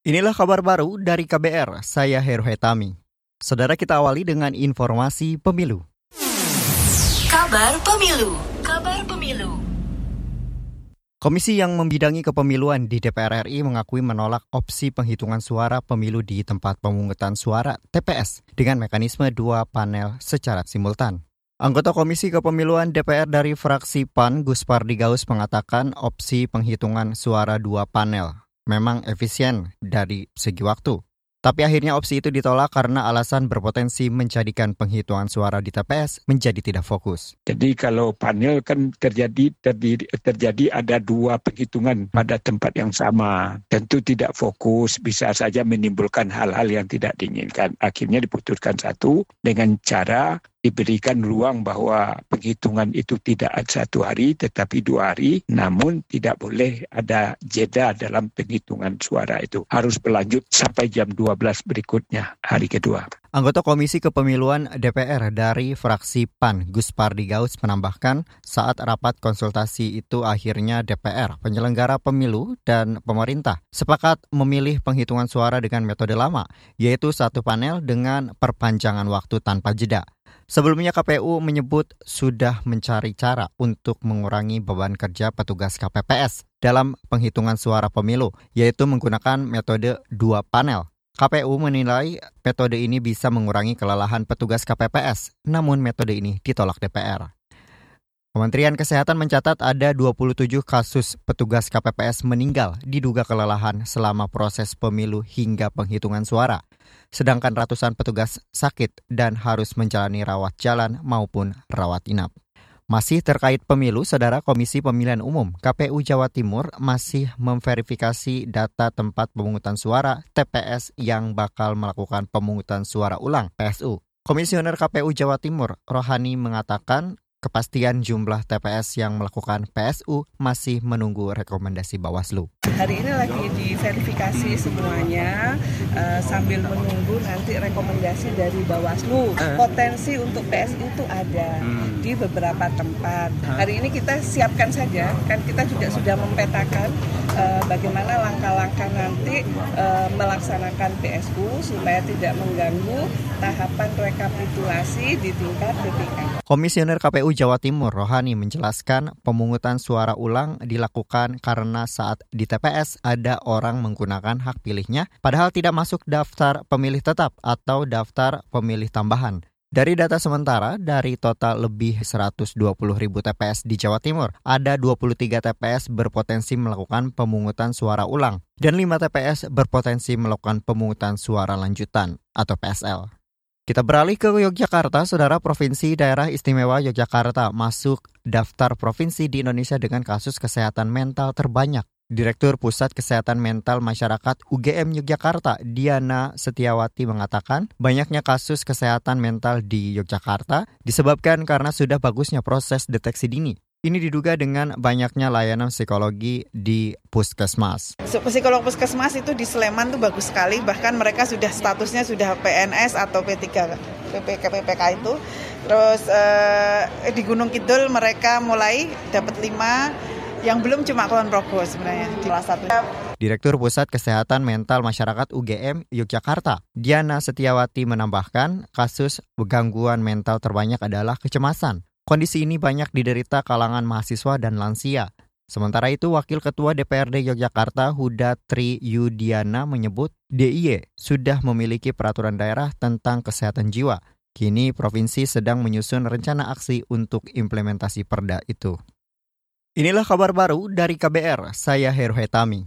Inilah kabar baru dari KBR, saya Heru Hetami. Saudara kita awali dengan informasi pemilu. Kabar Pemilu. Kabar Pemilu. Komisi yang membidangi kepemiluan di DPR RI mengakui menolak opsi penghitungan suara pemilu di tempat pemungutan suara TPS dengan mekanisme dua panel secara simultan. Anggota Komisi Kepemiluan DPR dari fraksi PAN, Gus Pardigaus mengatakan opsi penghitungan suara dua panel memang efisien dari segi waktu. Tapi akhirnya opsi itu ditolak karena alasan berpotensi menjadikan penghitungan suara di TPS menjadi tidak fokus. Jadi kalau panel kan terjadi terjadi, terjadi ada dua penghitungan pada tempat yang sama. Tentu tidak fokus, bisa saja menimbulkan hal-hal yang tidak diinginkan. Akhirnya diputuskan satu dengan cara diberikan ruang bahwa penghitungan itu tidak satu hari tetapi dua hari namun tidak boleh ada jeda dalam penghitungan suara itu harus berlanjut sampai jam 12 berikutnya hari kedua. Anggota Komisi Kepemiluan DPR dari fraksi PAN, Gus Pardigaus menambahkan saat rapat konsultasi itu akhirnya DPR, penyelenggara pemilu dan pemerintah sepakat memilih penghitungan suara dengan metode lama, yaitu satu panel dengan perpanjangan waktu tanpa jeda. Sebelumnya KPU menyebut sudah mencari cara untuk mengurangi beban kerja petugas KPPS dalam penghitungan suara pemilu, yaitu menggunakan metode dua panel. KPU menilai metode ini bisa mengurangi kelelahan petugas KPPS, namun metode ini ditolak DPR. Kementerian Kesehatan mencatat ada 27 kasus petugas KPPS meninggal diduga kelelahan selama proses pemilu hingga penghitungan suara. Sedangkan ratusan petugas sakit dan harus menjalani rawat jalan maupun rawat inap. Masih terkait pemilu, Saudara Komisi Pemilihan Umum KPU Jawa Timur masih memverifikasi data tempat pemungutan suara TPS yang bakal melakukan pemungutan suara ulang PSU. Komisioner KPU Jawa Timur, Rohani mengatakan kepastian jumlah TPS yang melakukan PSU masih menunggu rekomendasi Bawaslu. Hari ini lagi diverifikasi semuanya uh, sambil menunggu nanti rekomendasi dari Bawaslu. Uh. Potensi untuk PSU itu ada hmm. di beberapa tempat. Hari ini kita siapkan saja, kan kita juga sudah mempetakan uh, bagaimana langkah-langkah nanti uh, melaksanakan PSU supaya tidak mengganggu tahapan rekapitulasi di tingkat DPK. Komisioner KPU Jawa Timur Rohani menjelaskan pemungutan suara ulang dilakukan karena saat di TPS ada orang menggunakan hak pilihnya padahal tidak masuk daftar pemilih tetap atau daftar pemilih tambahan. Dari data sementara, dari total lebih 120 ribu TPS di Jawa Timur, ada 23 TPS berpotensi melakukan pemungutan suara ulang dan 5 TPS berpotensi melakukan pemungutan suara lanjutan atau PSL. Kita beralih ke Yogyakarta, Saudara Provinsi Daerah Istimewa Yogyakarta masuk daftar provinsi di Indonesia dengan kasus kesehatan mental terbanyak. Direktur Pusat Kesehatan Mental Masyarakat UGM Yogyakarta, Diana Setiawati mengatakan, banyaknya kasus kesehatan mental di Yogyakarta disebabkan karena sudah bagusnya proses deteksi dini. Ini diduga dengan banyaknya layanan psikologi di puskesmas. Psikolog puskesmas itu di Sleman tuh bagus sekali, bahkan mereka sudah statusnya sudah PNS atau P3 PPK, PPK itu. Terus eh, di Gunung Kidul mereka mulai dapat lima, yang belum cuma Kulon Progo sebenarnya di salah satu. Direktur Pusat Kesehatan Mental Masyarakat UGM Yogyakarta, Diana Setiawati menambahkan, kasus gangguan mental terbanyak adalah kecemasan Kondisi ini banyak diderita kalangan mahasiswa dan lansia. Sementara itu, Wakil Ketua DPRD Yogyakarta Huda Tri Yudiana menyebut DIY sudah memiliki peraturan daerah tentang kesehatan jiwa. Kini provinsi sedang menyusun rencana aksi untuk implementasi perda itu. Inilah kabar baru dari KBR, saya Heru Hetami.